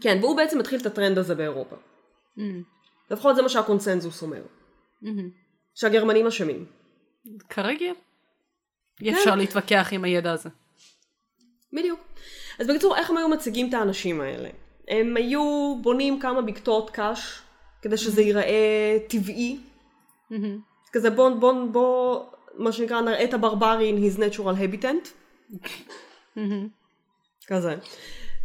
כן, והוא בעצם התחיל את הטרנד הזה באירופה. לפחות זה מה שהקונצנזוס אומר. מהמם. שהגרמנים אשמים. כרגיל. אי כן. אפשר להתווכח עם הידע הזה. בדיוק. אז בקיצור, איך הם היו מציגים את האנשים האלה? הם היו בונים כמה בקתות קש, כדי שזה ייראה טבעי. מהמם. כזה בוא, בוא, בוא, מה שנקרא, נראה את הברברי in his natural habitat. מהמם. כזה.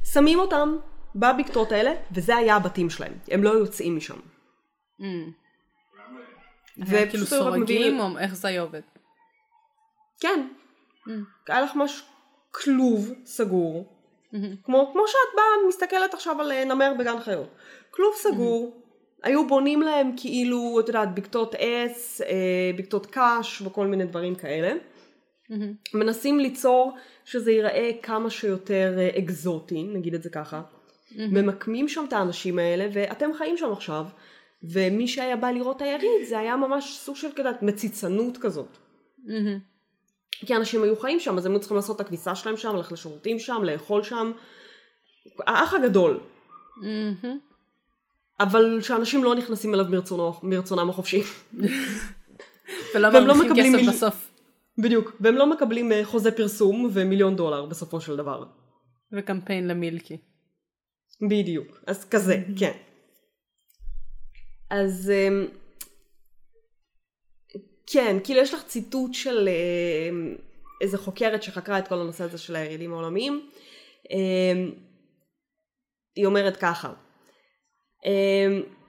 שמים אותם בבקתות האלה, וזה היה הבתים שלהם. הם לא יוצאים משם. כאילו מביאים- סורגים או איך זה עובד? כן. מהמם. היה לך ממש כלוב סגור. מהמם. כמו, כמו שאת באה, מסתכלת עכשיו על אה, נמר בגן חיות. כלוב סגור, היו בונים להם כאילו, את יודעת, בקתות עץ, אה, בקתות קש וכל מיני דברים כאלה. Mm-hmm. מנסים ליצור שזה ייראה כמה שיותר אה, אקזוטי, נגיד את זה ככה. Mm-hmm. ממקמים שם את האנשים האלה, ואתם חיים שם עכשיו. ומי שהיה בא לראות את היריד, זה היה ממש סוג של כדת מציצנות כזאת. Mm-hmm. כי אנשים היו חיים שם, אז הם היו צריכים לעשות את הכביסה שלהם שם, ללכת לשירותים שם, לאכול שם. האח הגדול. Mm-hmm. אבל שאנשים לא נכנסים אליו מרצונו, מרצונם החופשי. ולא והם לא מרוויחים כסף מיל- בסוף. בדיוק. והם לא מקבלים אה, חוזה פרסום ומיליון דולר בסופו של דבר. וקמפיין למילקי. בדיוק. אז כזה, כן. אז אמ, כן, כאילו יש לך ציטוט של אמ, איזה חוקרת שחקרה את כל הנושא הזה של הירידים העולמיים. אמ, היא אומרת ככה,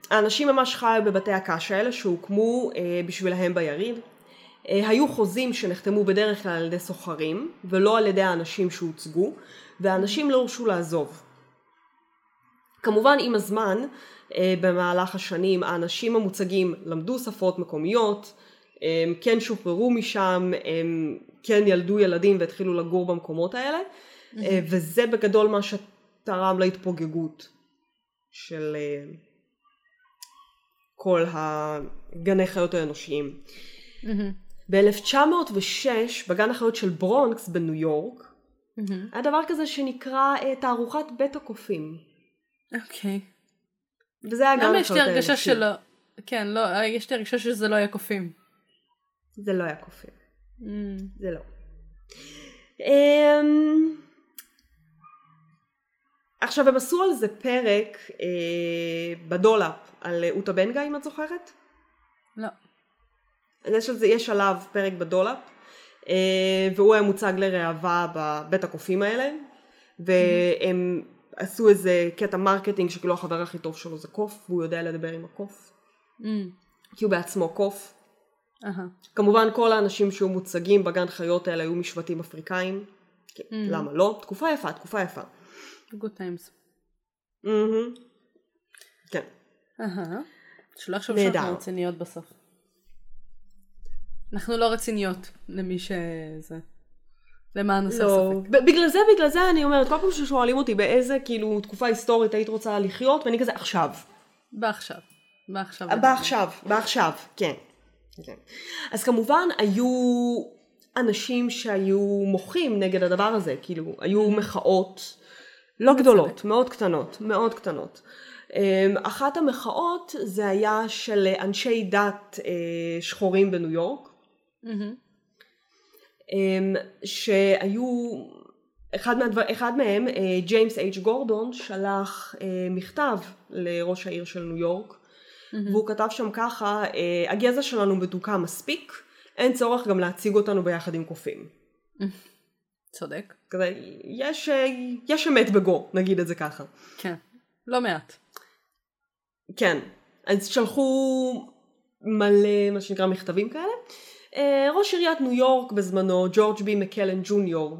האנשים ממש חיו בבתי הקש האלה שהוקמו אה, בשבילהם ביריד. אה, היו חוזים שנחתמו בדרך כלל על ידי סוחרים ולא על ידי האנשים שהוצגו והאנשים לא הורשו לעזוב. כמובן עם הזמן במהלך השנים האנשים המוצגים למדו שפות מקומיות, הם כן שוחררו משם, הם כן ילדו ילדים והתחילו לגור במקומות האלה אה, וזה בגדול מה שתרם להתפוגגות של אה, כל הגני חיות האנושיים. ב-1906 בגן החיות של ברונקס בניו יורק היה דבר כזה שנקרא אה, תערוכת בית הקופים. אוקיי. וזה היה גן למה יש לי הרגשה האנושי. שלא... כן, לא, יש לי הרגשה שזה לא היה קופים. זה לא היה קופים. Mm. זה לא. אמ, עכשיו הם עשו על זה פרק אה, ב-Dollop על אוטה בנגה אם את זוכרת? לא. אז יש, על זה, יש עליו פרק ב-Dollop אה, והוא היה מוצג לראווה בבית הקופים האלה והם עשו איזה קטע marketing שכאילו החבר הכי טוב שלו זה קוף והוא יודע לדבר עם הקוף Mm. כי הוא בעצמו קוף אהה. כמובן כל האנשים שהיו מוצגים בגן חיות האלה היו משבטים אפריקאים כן, Mm. למה לא? תקופה יפה, תקופה יפה. Good times. מהמם. כן. אהה. שלא יחשוב נהדר. שאנחנו רציניות בסוף. אנחנו לא רציניות, למי שזה... למען הסר לא, ספק. בגלל זה, בגלל זה אני אומרת, כל פעם ששואלים אותי באיזה כאילו תקופה היסטורית היית רוצה לחיות, ואני כזה עכשיו. בעכשיו. בעכשיו. בעכשיו, בעכשיו, כן. כן. אז כמובן היו אנשים שהיו מוחים נגד הדבר הזה, כאילו היו מחאות לא גדולות, מאוד קטנות, מאוד קטנות. אמ, אחת המחאות זה היה של אנשי דת אה, שחורים בניו יורק, מהמם. אמ, שהיו, אחד, מהדבר, אחד מהם, אה, ג'יימס אייג' גורדון, שלח אה, מכתב לראש העיר של ניו יורק, והוא כתב שם ככה, אה, הגזע שלנו מדוכא מספיק, אין צורך גם להציג אותנו ביחד עם קופים. צודק. כזה, יש, יש אמת בגו, נגיד את זה ככה. כן. לא מעט. כן, אז שלחו מלא מה שנקרא מכתבים כאלה. אה, ראש עיריית ניו יורק בזמנו, ג'ורג' בי מקלן ג'וניור,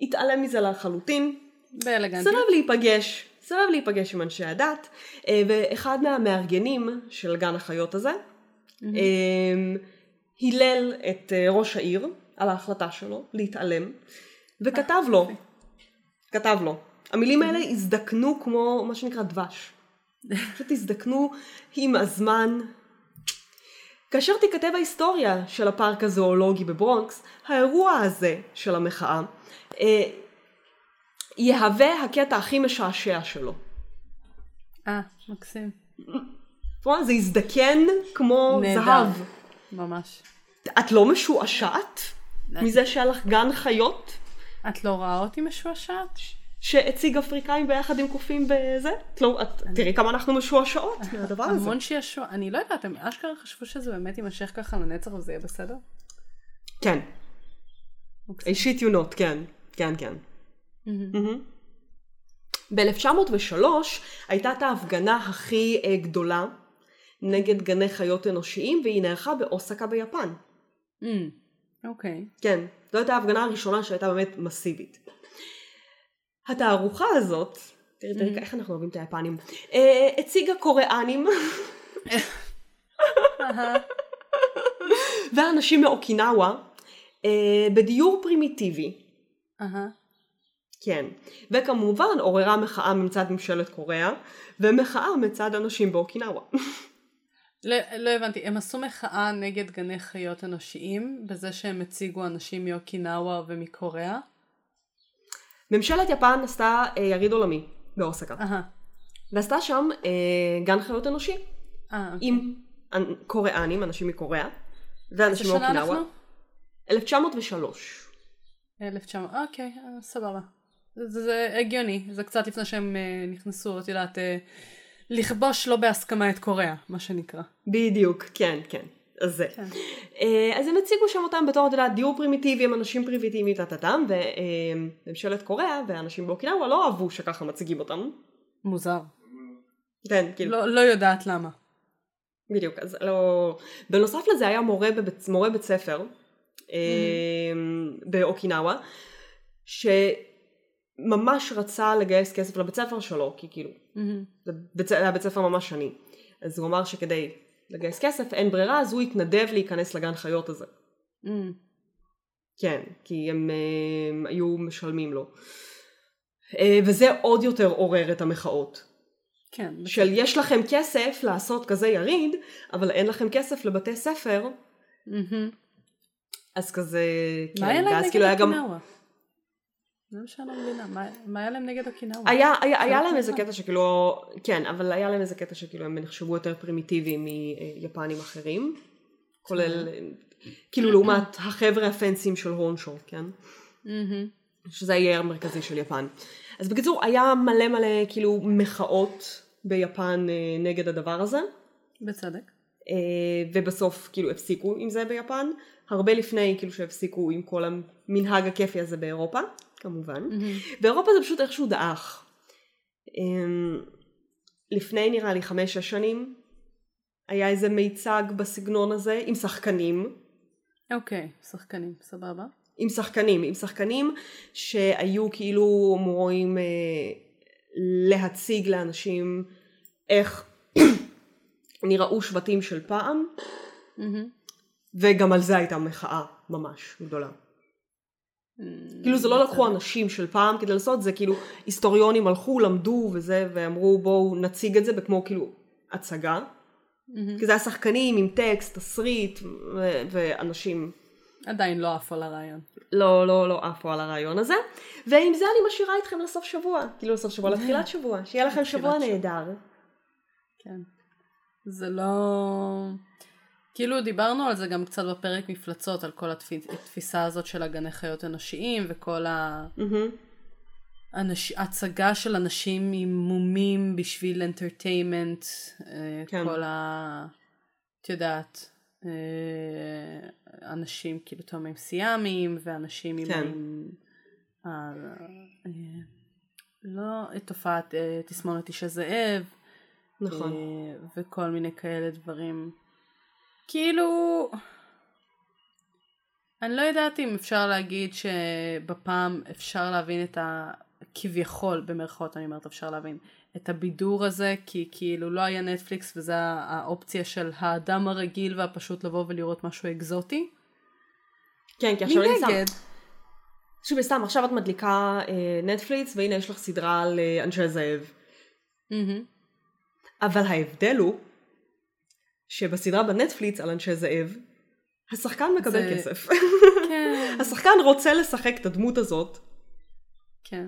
התעלם מזה לחלוטין, באלגנטיות. סירב להיפגש, סירב להיפגש עם אנשי הדת, אה, ואחד מהמארגנים של גן החיות הזה, אה, הילל את ראש העיר על ההחלטה שלו להתעלם, וכתב לו, כתב לו, המילים האלה הזדקנו כמו מה שנקרא דבש. פשוט הזדקנו עם הזמן. כאשר תיכתב ההיסטוריה של הפארק הזואולוגי בברונקס, האירוע הזה של המחאה אה, יהווה הקטע הכי משעשע שלו. אה, מקסים. זה הזדקן כמו נהדר. זהב. ממש. את לא משועשעת מזה שהיה לך גן חיות את לא רואה אותי משועשעת? שהציג אפריקאים ביחד עם קופים בזה? את לא, את, תראי כמה אנחנו משועשעות מהדבר הזה. המון שישוע. אני לא יודעת, הם אשכרה חשבו שזה באמת יימשך ככה לנצח וזה יהיה בסדר? כן. מקסים. אישית יונות, כן. כן, כן. מהמם. ב-1903 הייתה את ההפגנה הכי אה, גדולה נגד גני חיות אנושיים והיא נערכה באוסקה ביפן. אוקיי. כן, זו הייתה ההפגנה הראשונה שהייתה באמת מסיבית. התערוכה הזאת תראי, תראי, איך אנחנו אוהבים את היפנים. אה, הציגה קוריאנים. ואנשים מאוקינאווה אה, בדיור פרימיטיבי. כן. וכמובן עוררה מחאה מצד ממשלת קוריאה, ומחאה מצד אנשים באוקינאווה. לא, לא הבנתי, הם עשו מחאה נגד גני חיות אנושיים בזה שהם הציגו אנשים מאוקינאווה ומקוריאה? ממשלת יפן עשתה אה, יריד עולמי באוסקה. ועשתה שם אה, גן חיות אנושי. אה, אוקיי. עם אנ- קוריאנים, אנשים מקוריאה, איזה ואנשים שנה מאוקינאווה. אנחנו? 1903. 1900, אוקיי, אה, סבבה. זה, זה הגיוני, זה קצת לפני שהם אה, נכנסו, את יודעת, אה, לכבוש לא בהסכמה את קוריאה, מה שנקרא. בדיוק, כן, כן. אז זה. כן. אה, אז הם הציגו שם אותם בתור, את יודעת, דיור פרימיטיבי, הם אנשים פרימיטיביים, טה-טה-טם, וממשלת קוריאה והאנשים באוקינאווה לא אהבו שככה מציגים אותם. מוזר. כן, כאילו, לא, לא יודעת למה. בדיוק, אז לא... בנוסף לזה היה מורה בבית, מורה בית ספר אה, באוקינאווה, שממש רצה לגייס כסף לבית ספר שלו, כי כאילו, מהמם. זה היה בית ספר ממש עני. אז הוא אמר שכדי לגייס כסף אין ברירה, אז הוא התנדב להיכנס לגן חיות הזה. מהמם. כן, כי הם, אה, הם היו משלמים לו. אה, וזה עוד יותר עורר את המחאות. כן. של יש לכם כסף לעשות כזה יריד, אבל אין לכם כסף לבתי ספר, מהמם. אז כזה... מה כן, היה להם נגד כאילו אוקינאווה? זה מה שאני לא מבינה, מה- מה היה להם נגד אוקינאווה? היה, היה, היה להם איזה. קטע שכאילו, כן, אבל היה להם איזה קטע שכאילו הם נחשבו יותר פרימיטיביים מיפנים אחרים, כולל, כאילו לעומת החבר'ה הפנסים של הונשו, כן? שזה היער המרכזי של יפן. אז בקיצור, היה מלא מלא כאילו מחאות ביפן אה, נגד הדבר הזה, בצדק. אה, ובסוף כאילו הפסיקו עם זה ביפן, הרבה לפני כאילו שהפסיקו עם כל המנהג הכיפי הזה באירופה, כמובן. באירופה זה פשוט איכשהו דעך. אמ, לפני נראה לי חמש-שש שנים, היה איזה מיצג בסגנון הזה עם שחקנים, אוקיי, שחקנים, סבבה. עם שחקנים, עם שחקנים שהיו כאילו אמורים אה, להציג לאנשים איך נראו שבטים של פעם, מהמם. וגם על זה הייתה מחאה ממש גדולה. כאילו זה לא לקחו אנשים של פעם כדי לעשות זה, כאילו היסטוריונים הלכו, למדו וזה, ואמרו בואו נציג את זה בכמו כאילו הצגה. מהמם. כי זה היה שחקנים עם טקסט, תסריט, ואנשים עדיין לא עפו על הרעיון. לא, לא, לא עפו על הרעיון הזה. ועם זה אני משאירה אתכם לסוף שבוע. כאילו לסוף שבוע, לתחילת שבוע. שיהיה לכם שבוע. נהדר. כן. זה לא... כאילו דיברנו על זה גם קצת בפרק מפלצות, על כל התפ- התפיסה הזאת של הגני חיות אנושיים וכל מהמם. האנש... ההצגה של אנשים עם מומים בשביל אנטרטיימנט, כן. כל ה... את יודעת, אה, אנשים כאילו תאומים סיאמיים ואנשים. כן. עם ה- אה, לא, את תופעת אה, תסמונת איש הזאב. נכון. אה, וכל מיני כאלה דברים. כאילו, אני לא יודעת אם אפשר להגיד שבפעם אפשר להבין את ה... כביכול, במרכאות אני אומרת אפשר להבין, את הבידור הזה, כי כאילו לא היה נטפליקס וזה האופציה של האדם הרגיל והפשוט לבוא ולראות משהו אקזוטי. כן, כי עכשיו אני. מנגד, שוב, סתם, עכשיו את מדליקה אה, נטפליקס, והנה יש לך סדרה על אה, אנשי זאב. מהמם, אבל ההבדל הוא, שבסדרה בנטפליקס על אנשי זאב, השחקן מקבל זה- כסף. כן, השחקן רוצה לשחק את הדמות הזאת, כן,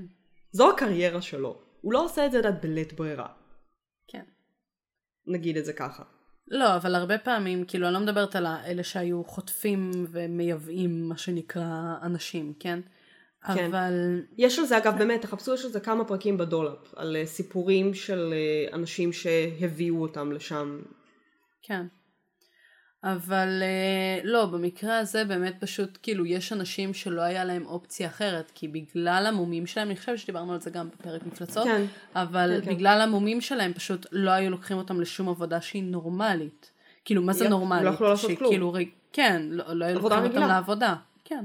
זו הקריירה שלו. הוא לא עושה את זה, יודעת, בלית ברירה. כן. נגיד את זה ככה. לא, אבל הרבה פעמים, כאילו, אני לא מדברת על אלה שהיו חוטפים ומייבאים, מה שנקרא, אנשים, כן? כן. אבל, יש על זה, אגב, באמת, תחפשו, יש על זה כמה פרקים ב-Dollop, על אה, סיפורים של אה, אנשים שהביאו אותם לשם. כן. אבל אה, לא, במקרה הזה באמת פשוט, כאילו, יש אנשים שלא היה להם אופציה אחרת, כי בגלל המומים שלהם, אני חושבת שדיברנו על זה גם בפרק מפלצות, כן. אבל כן, כן. בגלל המומים שלהם פשוט לא היו לוקחים אותם לשום עבודה שהיא נורמלית. כאילו, מה זה יפ, נורמלית? לא יכלו לעשות כלום. רי- כן, לא, לא היו לוקחים אותם רגילה. לעבודה. כן.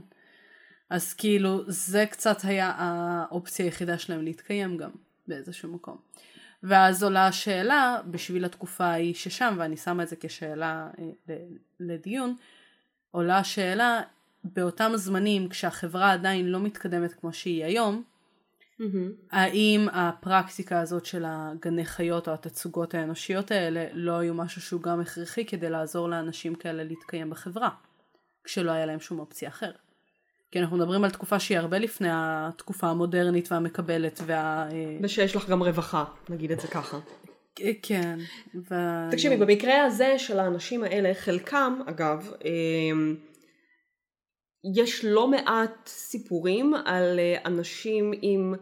אז כאילו, זה קצת היה האופציה היחידה שלהם להתקיים גם. באיזשהו מקום. ואז עולה השאלה, בשביל התקופה ההיא ששם, ואני שמה את זה כשאלה אה, לדיון, עולה השאלה, באותם זמנים כשהחברה עדיין לא מתקדמת כמו שהיא היום, mm-hmm. האם הפרקטיקה הזאת של הגני חיות או התצוגות האנושיות האלה לא היו משהו שהוא גם הכרחי כדי לעזור לאנשים כאלה להתקיים בחברה, כשלא היה להם שום אופציה אחרת. כי אנחנו מדברים על תקופה שהיא הרבה לפני התקופה המודרנית והמקבלת וה... אה, ושיש לך גם רווחה, נגיד את זה ככה. כן. ו... תקשיבי, במקרה הזה של האנשים האלה, חלקם, אגב, אמ, יש לא מעט סיפורים על אה, אנשים עם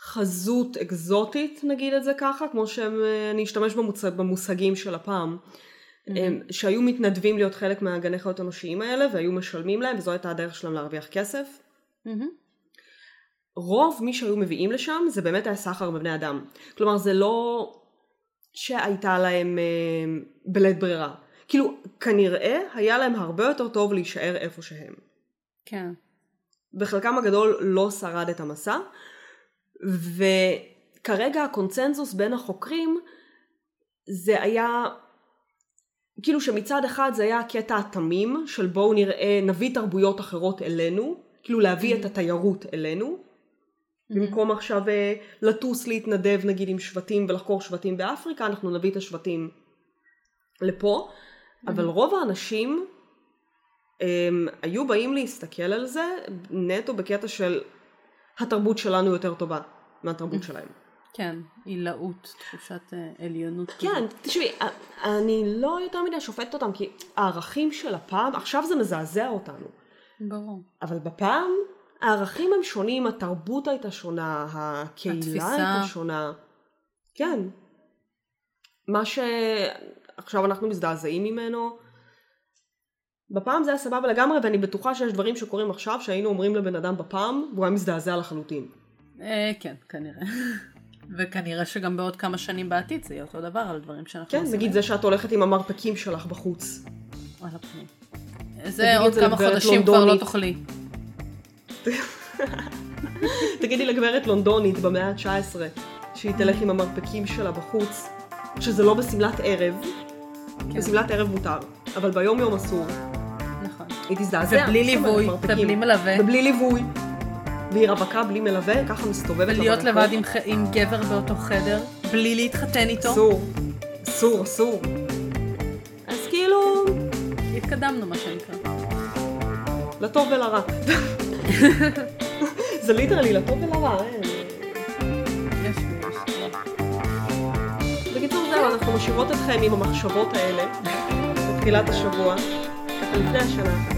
חזות אקזוטית, נגיד את זה ככה, כמו שאני אה, אשתמש במושג, במושגים של הפעם. Mm-hmm. שהיו מתנדבים להיות חלק מהגני חיות אנושיים האלה והיו משלמים להם וזו הייתה הדרך שלהם להרוויח כסף. Mm-hmm. רוב מי שהיו מביאים לשם זה באמת היה סחר בבני אדם. כלומר זה לא שהייתה להם אה, בלית ברירה. כאילו כנראה היה להם הרבה יותר טוב להישאר איפה שהם. כן. וחלקם הגדול לא שרד את המסע וכרגע הקונצנזוס בין החוקרים זה היה כאילו שמצד אחד זה היה הקטע התמים של בואו נראה נביא תרבויות אחרות אלינו כאילו להביא את התיירות אלינו במקום עכשיו אה, לטוס להתנדב נגיד עם שבטים ולחקור שבטים באפריקה אנחנו נביא את השבטים לפה. אבל רוב האנשים הם היו באים להסתכל על זה נטו בקטע של התרבות שלנו יותר טובה מהתרבות שלהם. כן, עילאות, תחושת אה, עליונות. כן, תשמעי, אני לא יותר מדי שופטת אותם, כי הערכים של הפעם, עכשיו זה מזעזע אותנו. ברור. אבל בפעם, הערכים הם שונים, התרבות הייתה שונה, הקהילה התפיסה... הייתה שונה. כן. מה שעכשיו אנחנו מזדעזעים ממנו, בפעם זה היה סבבה לגמרי, ואני בטוחה שיש דברים שקורים עכשיו שהיינו אומרים לבן אדם בפעם, והוא היה מזדעזע לחלוטין. אה, כן, כנראה. וכנראה שגם בעוד כמה שנים בעתיד זה יהיה אותו דבר על דברים שאנחנו כן, עושים. כן, נגיד זה שאת הולכת עם המרפקים שלך בחוץ. על הפנים. זה עוד כמה חודשים כבר לא תאכלי. תגידי לגברת לונדונית במאה ה-19, שהיא תלך עם המרפקים שלה בחוץ, שזה לא בשמלת ערב, כן. בשמלת ערב מותר, אבל ביום יום אסור. נכון. היא תזדעזע. ובלי ליווי, ובלי מלווה. ובלי ליווי. והיא רווקה בלי מלווה, ככה מסתובבת. ולהיות לבד עם, עם גבר באותו חדר, בלי להתחתן איתו. אסור, אסור, אסור. אז כאילו... התקדמנו מה שנקרא. לטוב ולרע. זה ליטרלי לטוב ולרע, אין. יש ויש. בקיצור זהו, אנחנו משאירות אתכם עם המחשבות האלה בתחילת השבוע, ככה לפני השנה.